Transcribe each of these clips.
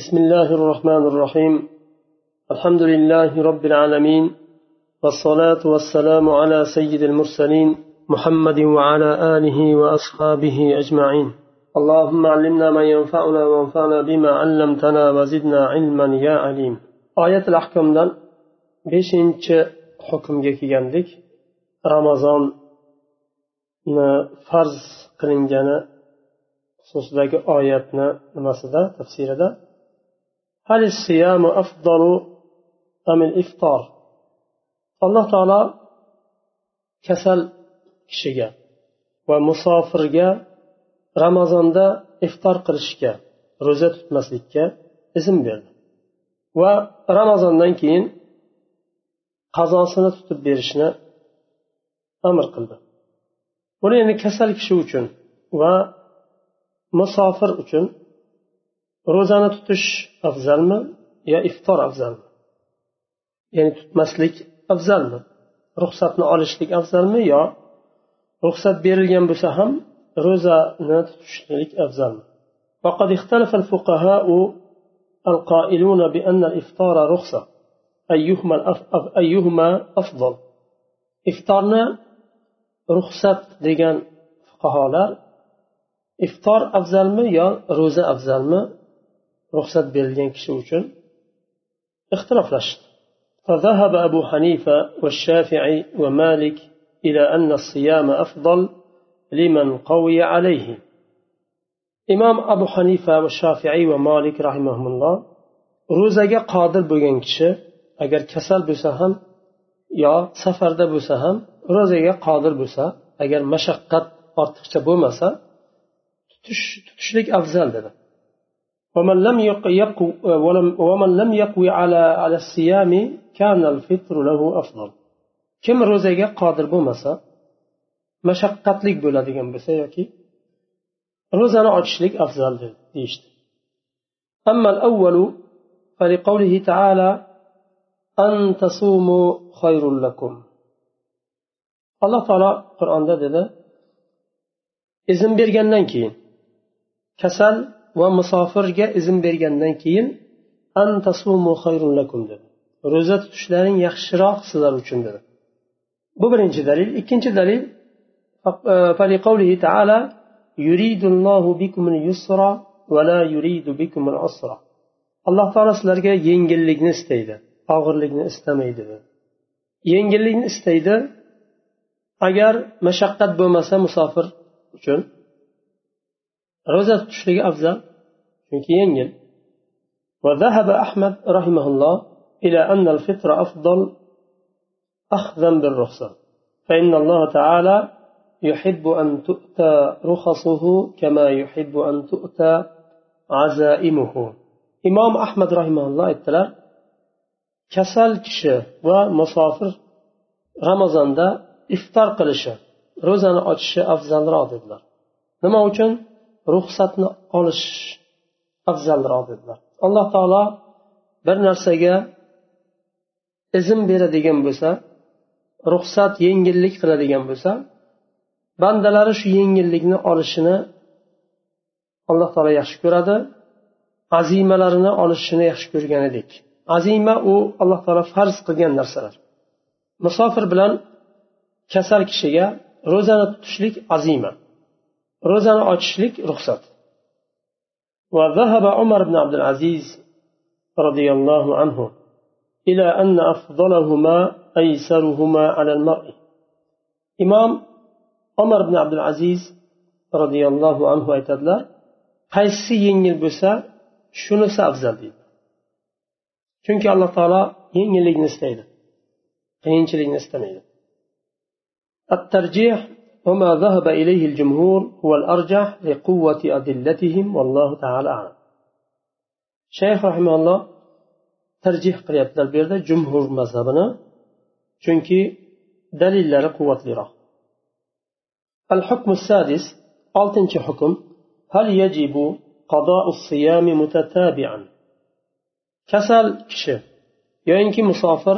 بسم الله الرحمن الرحيم. الحمد لله رب العالمين والصلاة والسلام على سيد المرسلين محمد وعلى آله وأصحابه أجمعين. اللهم علمنا ما ينفعنا وانفعنا بما علمتنا وزدنا علما يا عليم. آية الأحكام دان بشنش حكم kelgandik ramazonni farz qilingani xususidagi oyatni nimasida tafsirida هل الصيام أفضل أم الإفطار alloh taolo kasal kishiga va musofirga ramazonda iftor qilishga ro'za tutmaslikka izn berdi va ramazondan keyin qazosini tutib berishni amr qildi buni endi kasal kishi uchun va musofir uchun ro'zani tutish afzalmi yo iftor afzalmi ya'ni tutmaslik afzalmi ruxsatni olishlik afzalmi yo ruxsat berilgan bo'lsa ham ro'zani tutishlik afzalmi وقد اختلف الفقهاء القائلون بأن الإفطار رخصة أيهما أيهما أفضل إفطارنا رخصة degan fuqarolar iftor afzalmi yo ro'za afzalmi ruxsat berilgan kishi uchun ixtiloflashdi فذهب أبو حنيفة والشافعي ومالك إلى أن الصيام أفضل لمن قوي عليه إمام أبو حنيفة والشافعي ومالك رحمهم الله ro'zaga qodir bo'lgan kishi agar kasal bo'lsa ham yo safarda bo'lsa ham ro'zaga qodir bo'lsa agar mashaqqat ortiqcha bo'lmasa tutish tutishlik afzal dedi ومن لم يقو ومن لم يقوي على على الصيام كان الفطر له أفضل kim ro'zaga qodir bo'lmasa mashaqqatli bo'ladigan bo'lsa yoki ro'zani ochishlik afzal deyishdi أما الأول فلقوله تعالى أن تصوموا خير لكم alloh taolo qur'onda dedi izn bergandan keyin kasal va musofirga izn bergandan keyin dedi. Ro'za tutishlaring yaxshiroq sizlar uchun dedi. Bu birinchi dalil. Ikkinchi dalil e, taala yuridullohu bikumul yusra va la yuridu bikumul usra. Alloh taolo sizlarga yengillikni istaydi og'irlikni istamaydi yengillikni istaydi agar mashaqqat bo'lmasa musofir uchun. ro'za tutishligi afzal chunki yengil وذهب أحمد رحمه الله إلى أن الفطر أفضل أخذا بالرخصة فإن الله تعالى يحب أن تؤتى رخصه كما يحب أن تؤتى عزائمه إمام أحمد رحمه الله اتلر kasal kishi va musofir ramazonda iftor qilishi ro'zani ochishi afzalroq dedilar nima uchun Ruxsatni olish afzalroq dedilar. Alloh taolo bir narsaga izn beradigan bo'lsa ruxsat yengillik qiladigan bo'lsa bandalari shu yengillikni olishini alloh taolo yaxshi ko'radi azimalarini olishini yaxshi ko'rgan edik. Azima u alloh taolo farz qilgan narsalar. Musofir bilan kasal kishiga ro'zani tutishlik azima. Ro'zani ochishlik ruxsat وذهب عمر بن عبد العزيز رضي الله عنه إلى أن أفضلهما أيسرهما على المرء إمام عمر بن عبد العزيز رضي الله عنه aytadilar qaysi yengil bo'lsa shunisi afzal deydi chunki alloh taolo yengillikni istaydi qiyinchilikni istamaydi الترجيح وما ذهب إليه الجمهور هو الأرجح لقوة أدلتهم والله تعالى أعلم شيخ رحمه الله tarjih qilyaptilar bu yerda jumhur mazhabini chunki dalillari quvvatliroq الحكم السادس oltinchi hukm هل يجب قضاء الصيام متتابعا kasal kishi yoyinki musofir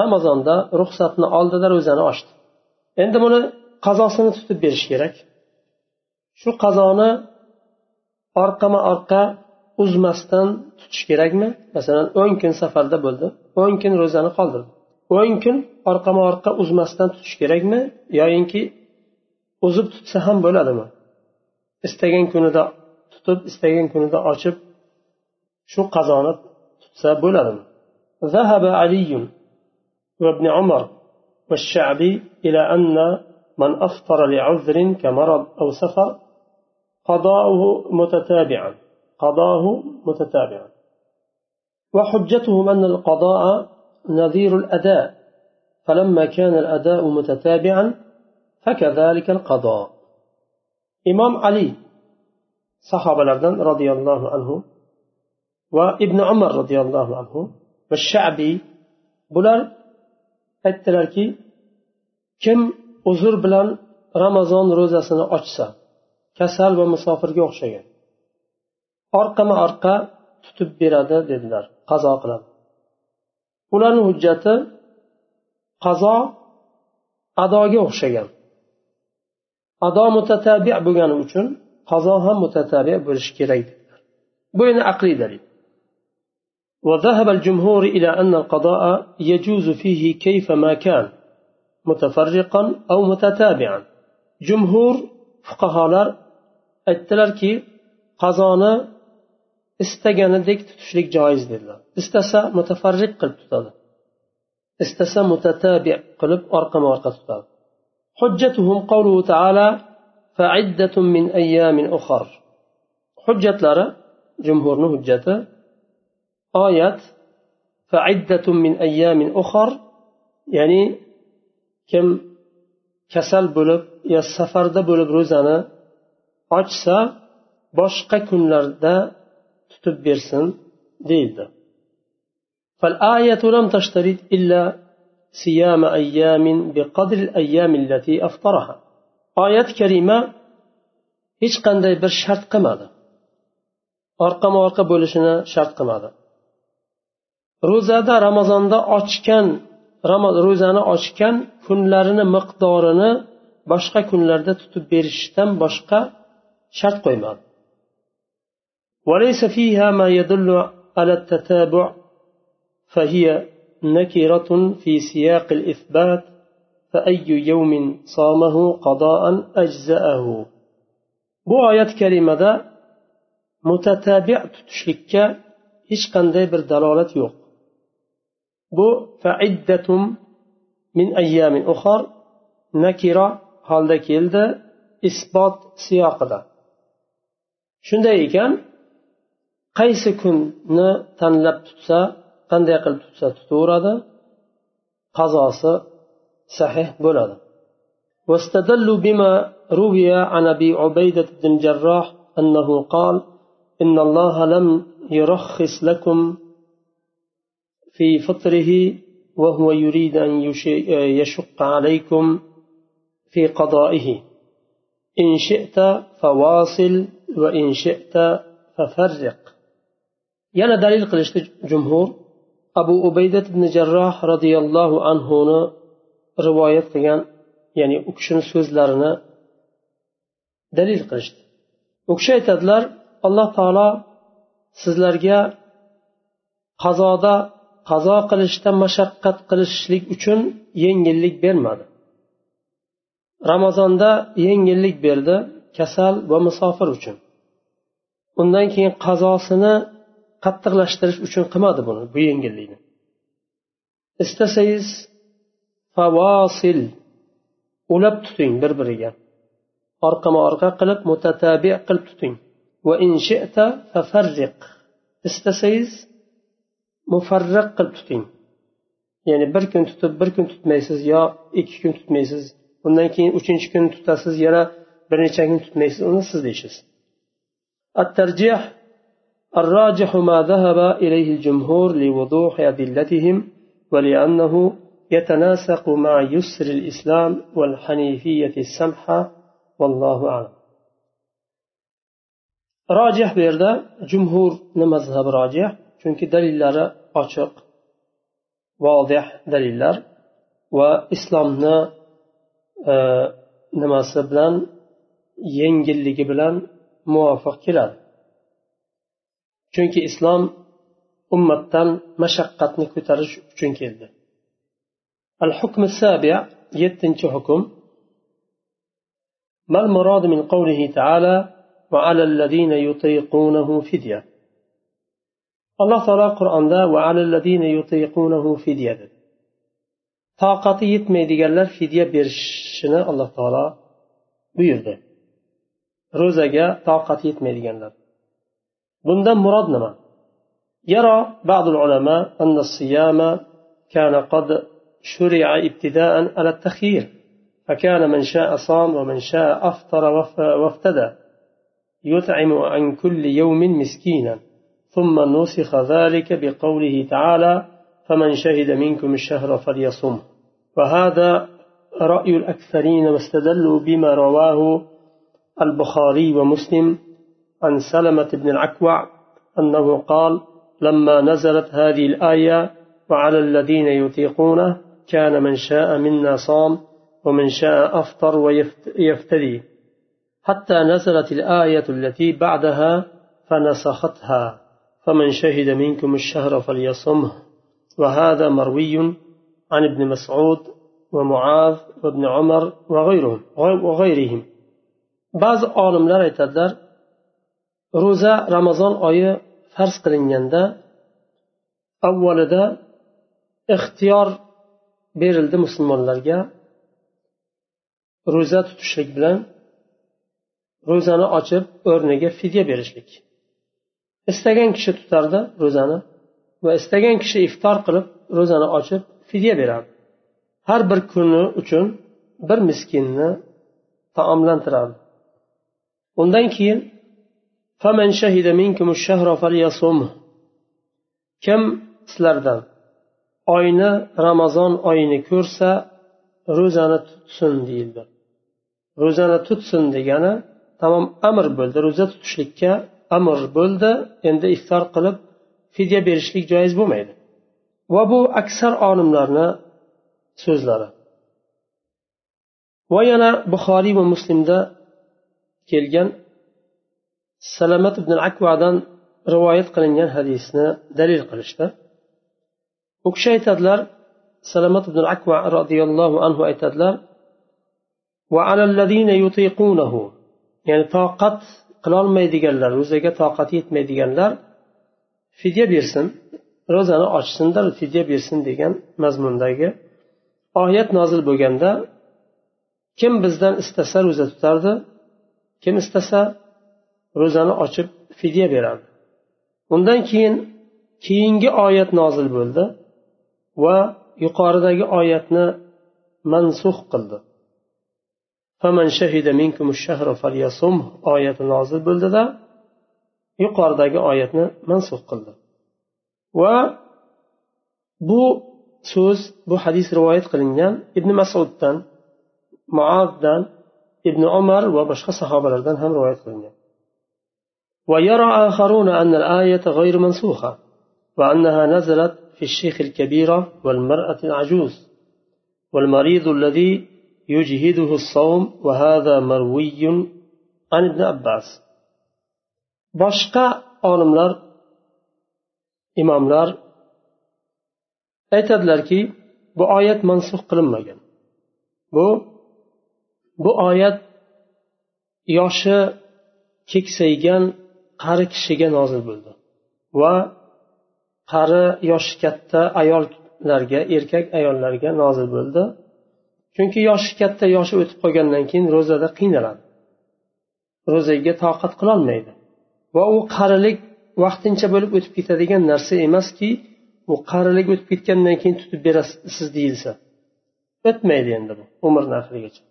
ramazonda ruxsatni oldida ro'zani ochdi endi buni qazosini tutib berish kerak shu qazoni orqama orqa uzmasdan tutish kerakmi masalan o'n kun safarda bo'ldi o'n kun ro'zani qoldirdi o'n kun orqama orqa uzmasdan tutish kerakmi yoyinki uzib tutsa ham bo'ladimi istagan kunida tutib istagan kunida ochib shu qazoni tutsa bo'ladimi ذهب علي وابن عمر والشعبي إلى أن من أفطر لعذر كمرض أو سفر قضاؤه متتابعا قضاه متتابعا. وحجتهم أن القضاء نظير الأداء فلما كان الأداء متتابعا فكذلك القضاء. إمام علي الأردن رضي الله عنه وابن عمر رضي الله عنه والشعبي bular aytdilarki kim uzr bilan ramazon ro'zasini ochsa kasal va musofirga o'xshagan orqama orqa tutib beradi dedilar qazo qiladi ularni hujjati qazo adoga o'xshagan ado mutatabi bo'lgani uchun qazo ham mutatabi bo'lishi kerak dedilar bu endi aqliy dalil وذهب الجمهور إلى أن القضاء يجوز فيه كيفما كان متفرقا أو متتابعا جمهور فقهاء aytdilarki qazoni istaganidek tutishlik joiz dedilar istasa mutafarriq qilib tutadi istasa mutatabi qilib orqama orqa tutadi حجتهم قوله تعالى فعدة من أيام أخر hujjatlari jumhurni hujjati oyat فعدة من أيام أخر ya'ni kim kasal bo'lib yo safarda bo'lib ro'zani ochsa boshqa kunlarda tutib bersin deyildi فالآية لم تشترط إلا صيام أيام بقدر الأيام التي أفطرها آية كريمة hech qanday bir shart qilmadi orqama orqa bo'lishini shart qilmadi ro'zada ramazonda ochgan ro'zani ochgan kunlarini miqdorini boshqa kunlarda tutib berishdan boshqa shart qo'ymadi وليس فيها ما يدل على التتابع فهي نكرة في سياق الإثبات فأي يوم صامه قضاء أجزأه bu oyat karimada mutatabi tutishlikka hech qanday bir dalolat yo'q bu faiddatum min ayyamin uxar nakira holda keldi isbot siyoqida shunday ekan qaysi kunni tanlab tutsa qanday qilib tutsa tutaveradi qazosi sahih bo'ladi واستدلوا بما روي عن ابي عبيده بن الجراح انه قال ان الله لم يرخص لكم في فطره وهو يريد ان يشق عليكم في قضائه ان شئت فواصل وان شئت ففرق yana dalil qilishdi jumhur abu ubaydat ibn jarroh roziyallohu anhuni rivoyat qilgan ya'ni u kishini so'zlarini dalil qilishdi u kishi aytadilar alloh taolo sizlarga qazoda qazo qilishda mashaqqat qilishlik uchun yengillik bermadi. Ramazonda yengillik berdi kasal va musofir uchun. Undan keyin qazosini qattiqlashtirish uchun qilmadi buni bu yengillikni. Istasangiz favosil ulab tuting bir biriga orqama orqa qilib mutatabi qilib tuting. Va istasangiz mufarriq qilib tuting ya'ni bir kun tutib bir kun tutmaysiz yo ikki kun tutmaysiz undan keyin uchinchi kun tutasiz yana bir necha kun tutmaysiz uni sizni ishingiz الترجيح الراجح ما ذهب إليه الجمهور لوضوح أدلتهم ولأنه يتناسق مع يسر الإسلام والحنيفية السمحة والله أعلم bu yerda jumhurni mazhabi rojih chunki dalillari ochiq vodih dalillar va islomni e, nimasi bilan yengilligi bilan muvofiq keladi chunki islom ummatdan mashaqqatni ko'tarish uchun keldi al hukm sabi yettinchi hukm ما المراد من قوله تعالى وعلى الذين يطيقونه فدية وعلى الذين يطيقونه فدية toqati yetmaydiganlar fidya berishini alloh taolo buyurdi ro'zaga toqati yetmaydiganlar bundan murod nima يرى بعض العلماء أن الصيام كان قد شرع ابتداء على التخيير. فكان من شاء صام ومن شاء أفطر وافتدى. يطعم عن كل يوم مسكينا. ثم نسخ ذلك بقوله تعالى فمن شهد منكم الشهر فليصم وهذا رأي الأكثرين واستدلوا بما رواه البخاري ومسلم عن سلمة بن العكوع أنه قال لما نزلت هذه الآية وعلى الذين يطيقونه كان من شاء منا صام ومن شاء أفطر ويفتدي حتى نزلت الآية التي بعدها فنسختها. فمن شهد منكم الشهر فليصمه وهذا مروي عن ابن مسعود ومعاذ وابن عمر وغيرهم وغيرهم بعض olimlar aytadilar ro'za ramazon oyi farz qilinganda avvalida ixtiyor berildi musulmonlarga ro'za tutishlik bilan ro'zani ochib o'rniga fidya berishlik istagan kishi tutardi ro'zani va istagan kishi iftor qilib ro'zani ochib fidya berardi. Har bir kuni uchun bir miskinni taomlantirardi. Undan keyin kim sizlardan oyni ramazon oyini ko'rsa ro'zani tutsin deyildi. Ro'zani tutsin degani tamom amr bo'ldi. Ro'za tutishlikka amr bo'ldi endi iftor qilib fidya berishlik joiz bo'lmaydi. Va bu aksar olimlarni so'zlari. Va yana buxoriy va muslimda kelgan salamat ibn akvadan rivoyat qilingan hadisni dalil qilishdi. U kishi aytadilar salamat ibn akva roziyallohu anhu aytadilar ya'ni toqat qilolmaydiganlar ro'zaga toqati yetmaydiganlar fidya bersin ro'zani ochsinda fidya bersin degan mazmundagi oyat nozil bo'lganda kim bizdan istasa ro'za tutardi kim istasa ro'zani ochib fidya berardi. Undan keyin keyingi oyat nozil bo'ldi va yuqoridagi oyatni mansux qildi. Oyati nozil bo'ldida yuqoridagi oyatni mansux qildi va bu so'z bu hadis rivoyat qilingan ibn masuddan muaddan ibn umar va boshqa sahobalardan ham rivoyat qilingan ويرى آخرون أن الآية غير منسوخة وأنها نزلت في الشيخ الكبيرة والمرأة العجوز والمريض الذي يجهده الصوم وهذا مروي عن ابن عباس boshqa olimlar imomlar aytadilarki bu oyat mansux qilinmagan bu bu oyat yoshi keksaygan qari kishiga nozil bo'ldi va qari yoshi katta ayollarga erkak ayollarga nozil bo'ldi chunki yoshi katta yoshi o'tib qolgandan keyin ro'zada qiynaladi. Ro'zaga toqat qilolmaydi. Va u qarilik vaqtincha bo'lib o'tib ketadigan narsa emaski u qarilik o'tib ketgandan keyin tutib berasiz deyilsa. O'tmaydi endi bu umrni oxirigacha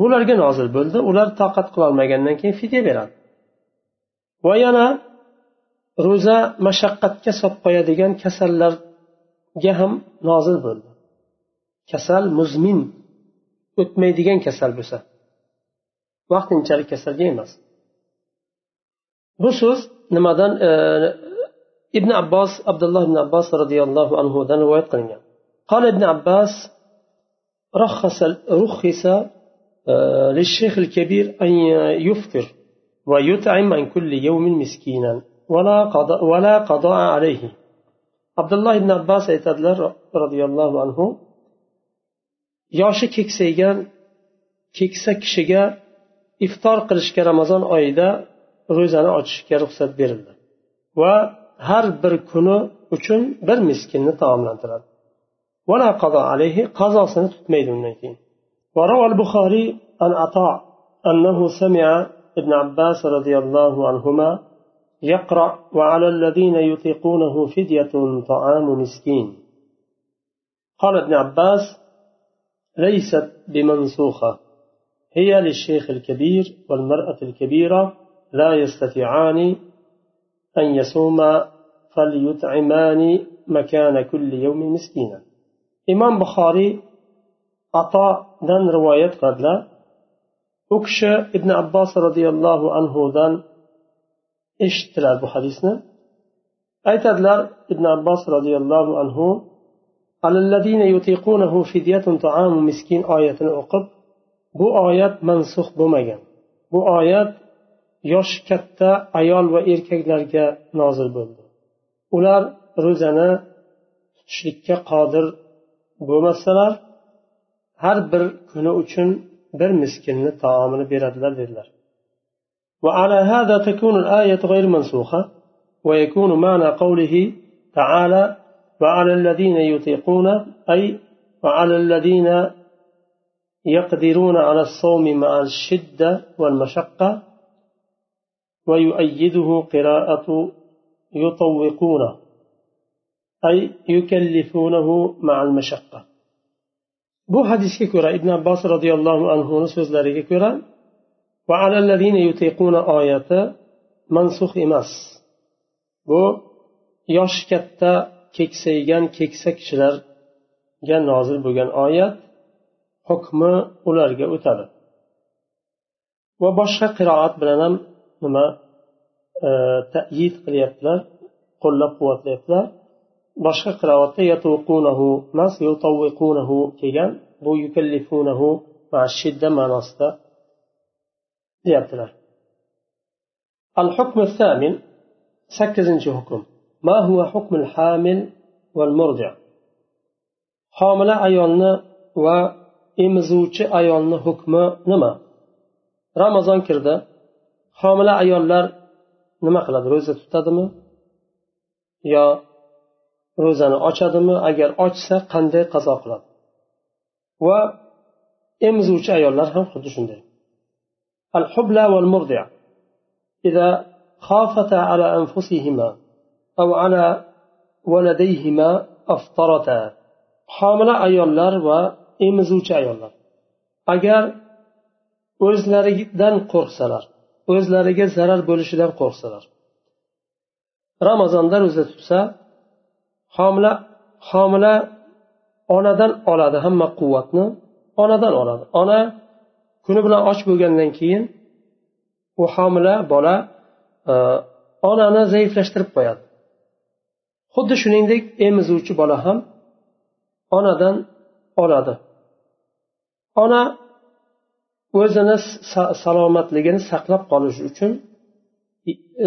bularga nozil bo'ldi ular toqat qilolmagandan keyin fidya beradi. Va yana ro'za mashaqqatga solib qo'yadigan kasallarga ham nozil bo'ldi. Kasal muzmin o'tmaydigan kasal bo'lsa vaqtinchalik kasalga emas bu so'z nimadan ibn abbos abdulloh ibn abbos roziyallohu anhudan rivoyat qilingan قال ابن عباس رخص للشيخ الكبير أن يفطر ويطعم عن كل يوم مسكينا ولا قضاء, ولا قضاء عليه عبد الله بن عباس aytadilar roziyallohu anhu yoshi keksaygan keksa kishiga iftor qilishga ramazon oyida ro'zani ochishga ruxsat berildi va har bir kuni uchun bir miskinni taomlantiradi qazosini tutmaydi undan keyin وروى البخاري عن عطاء أنه سمع ابن عباس رضي الله عنهما يقرأ وعلى الذين يطيقونه فدية طعام مسكين قال ابن عباس ليست بمنسوخة. هي للشيخ الكبير والمرأة الكبيرة لا يستطيعان أن يصوما فليطعمان مكان كل يوم مسكينا. إمام بخاري عطاء رواية قدلا أكش ابن عباس رضي الله عنه دان eshitdilar bu hadisni aytadilar ibn abbos roziyallohu anhu miskin oyatini o'qib bu oyat mansux bo'lmagan bu oyat yoshi katta ayol va erkaklarga nozil bo'ldi ular ro'zani tutishlikka qodir bo'lmasalar har bir kuni uchun bir miskinni taomini beradilar dedilar وعلى هذا تكون الآية غير منسوخة ويكون معنى قوله تعالى وعلى الذين يطيقون أي وعلى الذين يقدرون على الصوم مع الشدة والمشقة ويؤيده قراءة يطوقون أي يكلفونه مع المشقة. bu hadisga ko'ra ibn abbos roziyallohu anhuni so'zlariga ko'ra oyati mansux emas bu yoshi katta keksaygan keksa kishilarga nozil bo'lgan oyat hukmi ularga o'tadi. Va boshqa qiroat bilan ham nima e, tayid qilyaptilar qo'llab quvvatlayaptilar boshqa qiroatdakelgan yatuqunahu bu yukallifunahu shidda ma'nosida deyaptilar. Al hukm sakkizinchi hukm. ما هو حكم الحامل والمرضع homila ayolni va emizuvchi ayolni hukmi nima ramazon kirdi homila ayollar nima qiladi ro'za tutadimi yo ro'zani ochadimi agar ochsa qanday qazo qiladi va emizuvchi ayollar ham xuddi shunday الحبلى والمرضع إذا خافتا على أنفسهما أو على ولديهما أفطرتا homila ayollar va emizuvchi ayollar agar o'zlaridan qo'rqsalar o'zlariga zarar bo'lishidan qo'rqsalar ramazonda ro'za tutsa homila homila onadan oladi hamma quvvatni onadan oladi ona kuni bilan och bo'lgandan keyin u homila bola onani zaiflashtirib qo'yadi xuddi shuningdek emizuvchi bola ham onadan oladi. Ona o'zini salomatligini saqlab qolish uchun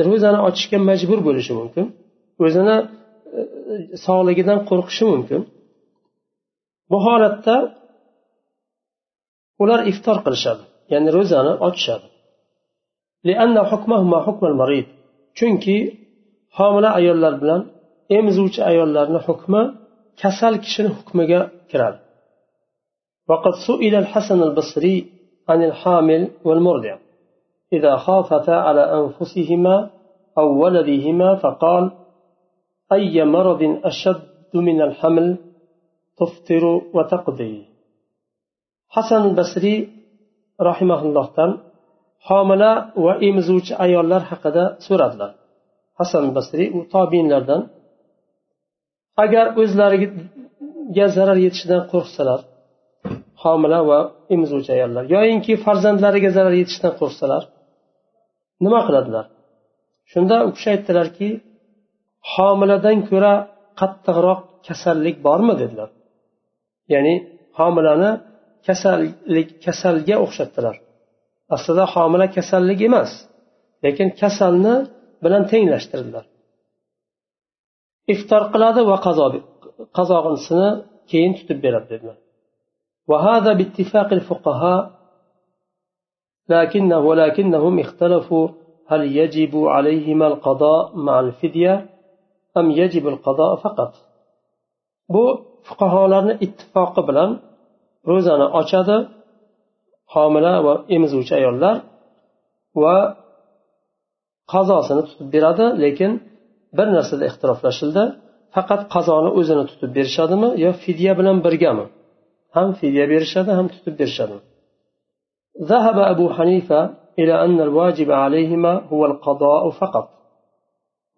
ro'zani ochishga majbur bo'lishi mumkin. O'zini e, sog'ligidan qo'rqishi mumkin. Bu holatda ular iftor qilishadi ya'ni ro'zani ochishadi. Chunki homila ayollar bilan emizuvchi ayollarni hukmi kasal kishini hukmiga kiradi. وقد سئل الحسن البصري عن الحامل والمرضع إذا خافتا على أنفسهما أو ولدهما فقال أي مرض أشد من الحمل تفطر وتقضي حسن البصري رحمه الله تعالى حاملا وإمزوج أيالر حقدا سورة حسن البصري وطابين لردن agar o'zlariga zarar yetishidan qo'rqsalar homila va emizuvchi ayollar yoyinki farzandlariga zarar yetishidan qo'rqsalar nima qiladilar? Shunda u kishi aytdilarki homiladan ko'ra qattiqroq kasallik bormi dedilar. Ya'ni homilani kasallik kasalga o'xshatdilar. Aslida homila kasallik emas lekin kasalni bilan tenglashtirdilar. iftor qiladi va qazo qazosini keyin tutib beradi dedilar وهذا باتفاق الفقهاء لكنه ولكنهم اختلفوا هل يجب عليهما القضاء مع الفدية أم يجب القضاء فقط bu fuqarolarni ittifoqi bilan ro'zani ochadi homila va emizuvchi ayollar va qazosini tutib beradi lekin bir narsada ixtiroflashildi faqat qazoni o'zini tutib berishadimi yo fidya bilan birgami ham fidya berishadi ham tutib berishadimi ذهب أبو حنيفة إلى أن الواجب عليهما هو القضاء فقط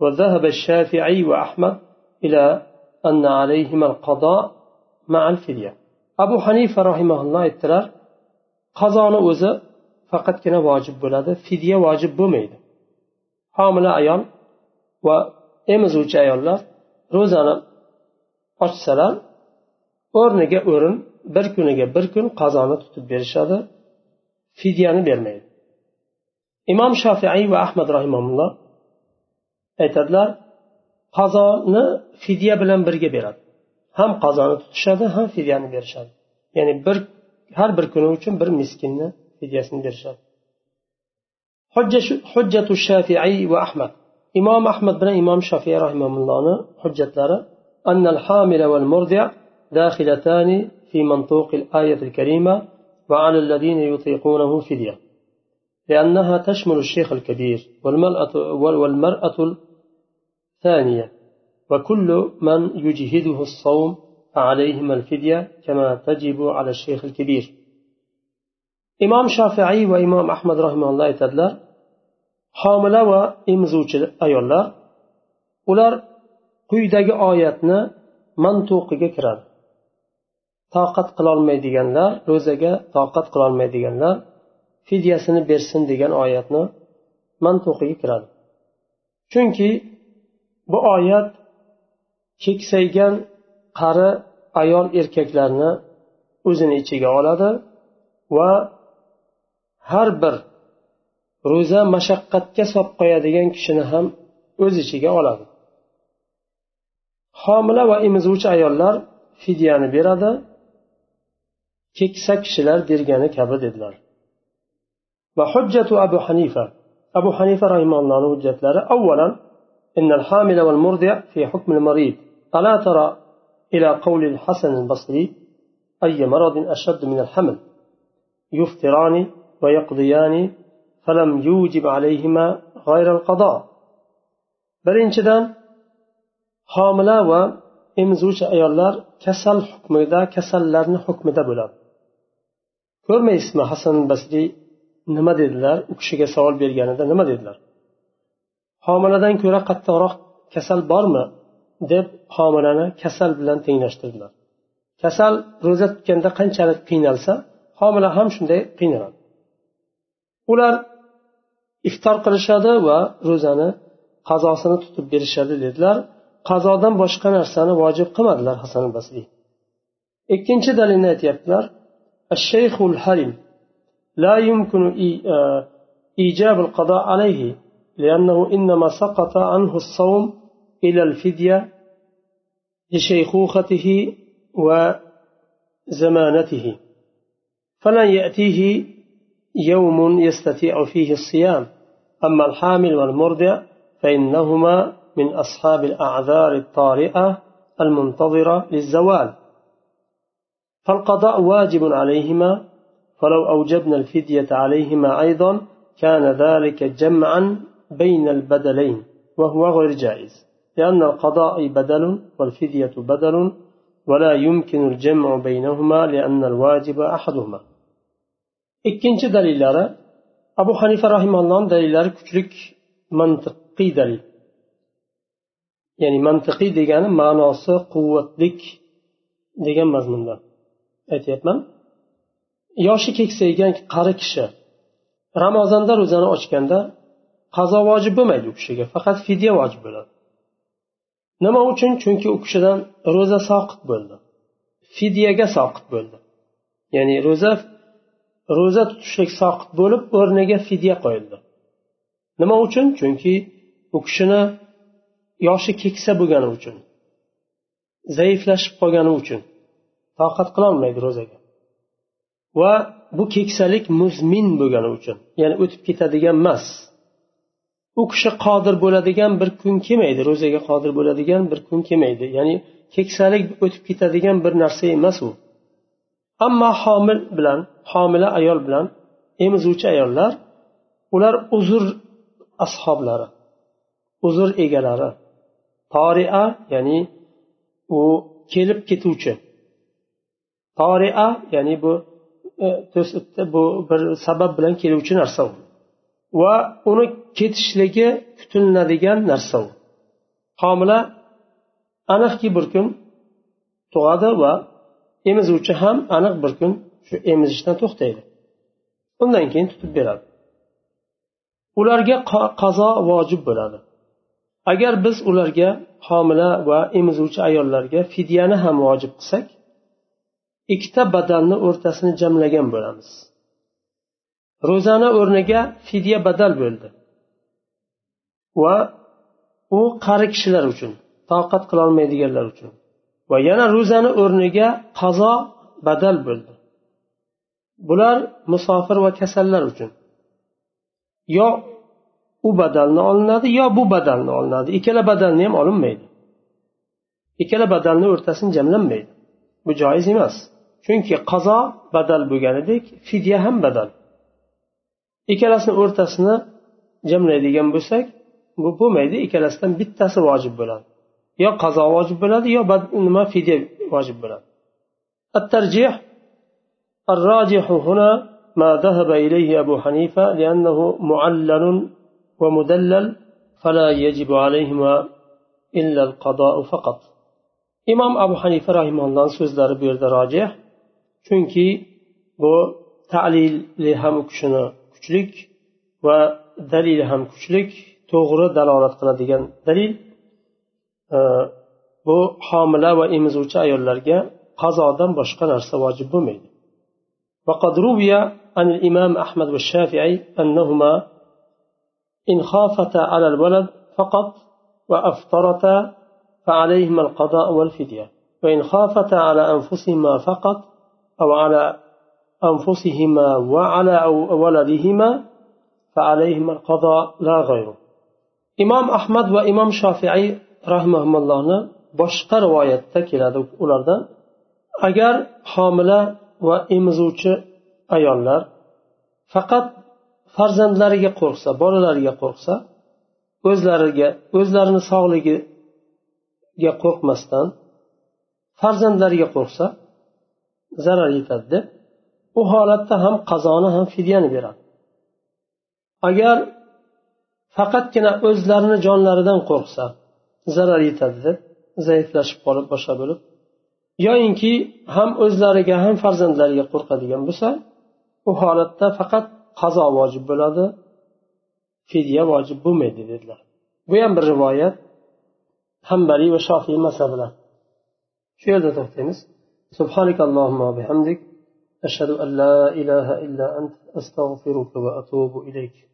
وذهب الشافعي وأحمد إلى أن عليهما القضاء مع الفدية أبو حنيفة رحمه الله aytdilar qazoni o'zi faqatgina vojib bo'ladi fidya vojib bo'lmaydi homila ayol va emizuvchi ayollar ro'zani ochsalar o'rniga o'rin bir kuniga bir kun qazoni tutib berishadi fidyani bermaydi. Imom shofiiy va ahmad rahimulloh aytadilar qazoni fidya bilan birga beradi. Ham qazoni tutishadi ham fidyani berishadi. Ya'ni bir har bir kuni uchun bir miskinni fidyasini berishadi. Hujjatu shafiiy va ahmad. Imom ahmad bilan imom shofiy rahimullohni hujjatlari أن الحامل والمرضع داخلتان في منطوق الآية الكريمة وعلى الذين يطيقونه فدية لأنها تشمل الشيخ الكبير والمرأة, الثانية. وكل من يجهده الصوم فعليهما الفدية كما تجب على الشيخ الكبير. إمام شافعي وإمام أحمد رحمه الله aytadilar homila va emizuvchi ayollar ular quyidagi oyatni mantuqiga kiradi. Toqat qilolmaydiganlar ro'zaga toqat qilolmaydiganlar fidyasini bersin degan oyatni mantuqiga kiradi. Chunki bu oyat keksaygan qari ayol erkaklarni o'zini ichiga oladi va har bir ro'za mashaqqatga solib qo'yadigan kishini ham o'z ichiga oladi homila va emizuvchi ayollar fidyani beradi keksa kishilar bergani kabi dedilar va hujjatu abu hanifa abu hanifa rahimallohni hujjatlari avvalan إن الحامل والمرضع في حكم المريض ألا ترى إلى قول الحسن البصري أي مرض أشد من الحمل يفطران ويقضيان فلم يوجب عليهما غير القضاء birinchidan homila va emizuvchi ayollar kasal hukmida kasallarni hukmida bo'ladi ko'rmaysizmi hasan basriy nima dedilar u kishiga savol berganida nima dedilar homiladan ko'ra qattiqroq kasal bormi deb homilani kasal bilan tenglashtirdilar kasal ro'za tutganda qanchalik qiynalsa homila ham shunday qiynaladi ular iftor qilishadi va ro'zani qazosini tutib berishadi dedilar qazodan boshqa narsani vojib qilmadilar hasan basriy ikkinchi dalilni aytyaptilar الشيخ الحرم لا يمكن إيجاب القضاء عليه لأنه إنما سقط عنه الصوم إلى الفدية لشيخوخته وزمانته فلن يأتيه يوم يستطيع فيه الصيام. أما الحامل والمرضع فإنهما من أصحاب الأعذار الطارئة المنتظرة للزوال. فالقضاء واجب عليهما فلو أوجبنا الفدية عليهما أيضا كان ذلك جمعا بين البدلين وهو غير جائز لأن القضاء بدل والفدية بدل ولا يمكن الجمع بينهما لأن الواجب أحدهما. Ikkinchi dalillari abu hanifa rahimallohni dalillari kuchlik mantiqiy dalil. Ya'ni mantiqiy degani ma'nosi quvvatlik degan mazmunda. Aytyapman. Yoshi keksaygan qari kishi ramazonda ro'zani ochganda qazo vojib bo'lmaydi u kishiga faqat fidya vojib bo'ladi. Nima uchun? Chunki u kishidan ro'za soqit bo'ldi. Fidyaga soqit bo'ldi. Ya'ni ro'za ro'za tutishlik soqit bo'lib o'rniga fidya qo'yildi. Nima uchun? Chunki u kishini yoshi keksa bo'lgani uchun zaiflashib qolgani uchun toqat qilolmaydi ro'zaga. Va bu keksalik muzmin bo'lgani uchun ya'ni o'tib ketadigan emas. U kishi qodir bo'ladigan bir kun kelmaydi ro'zaga qodir bo'ladigan bir kun kelmaydi. Ya'ni keksalik o'tib ketadigan bir narsa emas u. ammo homil bilan homila ayol bilan emizuvchi ayollar ular uzr ashoblari uzr egalari. Toria ya'ni u kelib ketuvchi. Toria ya'ni bu e, bu bir sabab bilan keluvchi narsa u. Va uni ketishligi kutilinadigan narsa u. Homila aniqki bir kun tug'adi va emizuvchi ham aniq bir kun shu emizishdan to'xtaydi. Undan keyin tutib beradi. Ularga qazo vojib bo'ladi. Agar biz ularga homila va emizuvchi ayollarga fidyani ham vojib qilsak ikkita badalni o'rtasini jamlagan bo'lamiz. Ro'zani o'rniga fidya badal bo'ldi. Va u qari kishilar uchun toqat qilolmaydiganlar uchun. Va yana ro'zani o'rniga qazo badal bo'ldi. Bular musofir va kasallar uchun. Yo u badalni olinadi yo bu badalni olinadi. Ikkala badalni ham olinmaydi. Ikkala badalni o'rtasini jamlanmaydi. Bu joiz emas. Chunki qazo badal bo'lganidek fidya ham badal. Ikkalasini o'rtasini jamlaydigan bo'lsak bu bo'lmaydi ikkalasidan bittasi vojib bo'ladi. Yo qazo vojib bo'ladi yo nima fidya vojib bo'ladi الترجيح الراجح هنا ما ذهب إليه أبو حنيفة لأنه معلل ومدلل فلا يجب عليهما إلا القضاء فقط imom abu hanifa rahimallohni so'zlari bu yerda rojih chunki bu talili ham u kishini kuchlik va dalili ham kuchlik to'g'ri dalolat qiladigan dalil bu homila va emizuvchi ayollarga qazodan boshqa narsa vojib bo'lmaydi. وقد روي عن الإمام أحمد والشافعي أنهما إن خافتا على الولد فقط وأفطرتا فعليهما القضاء والفدية وإن خافتا على أنفسهما فقط أو على أنفسهما وعلى ولدهما فعليهما القضاء لا غيره إمام أحمد وإمام شافعي rahmaullohni boshqa rivoyatda keladi. Ulardan agar homila va emizuvchi ayollar faqat farzandlariga qo'rqsa bolalariga qo'rqsa o'zlariga o'zlarini sog'ligiga qo'rqmasdan farzandlariga qo'rqsa zarar yetadi deb u holatda ham qazoni ham fidyani beradi. Agar faqatgina o'zlarini jonlaridan qo'rqsa zarar yetadi deb zaiflashib qolib boshqa bo'lib yoyinki ham o'zlariga ham farzandlariga qo'rqadigan bo'lsa u holatda faqat qazo vojib bo'ladi fidya vojib bo'lmaydi dedilar bu ham bir rivoyat hambaliy va shofiy mazhablar shu yerda to'xtaymiz سبحانك اللهم وبحمدك أشهد أن لا إله إلا أنت أستغفرك وأتوب إليك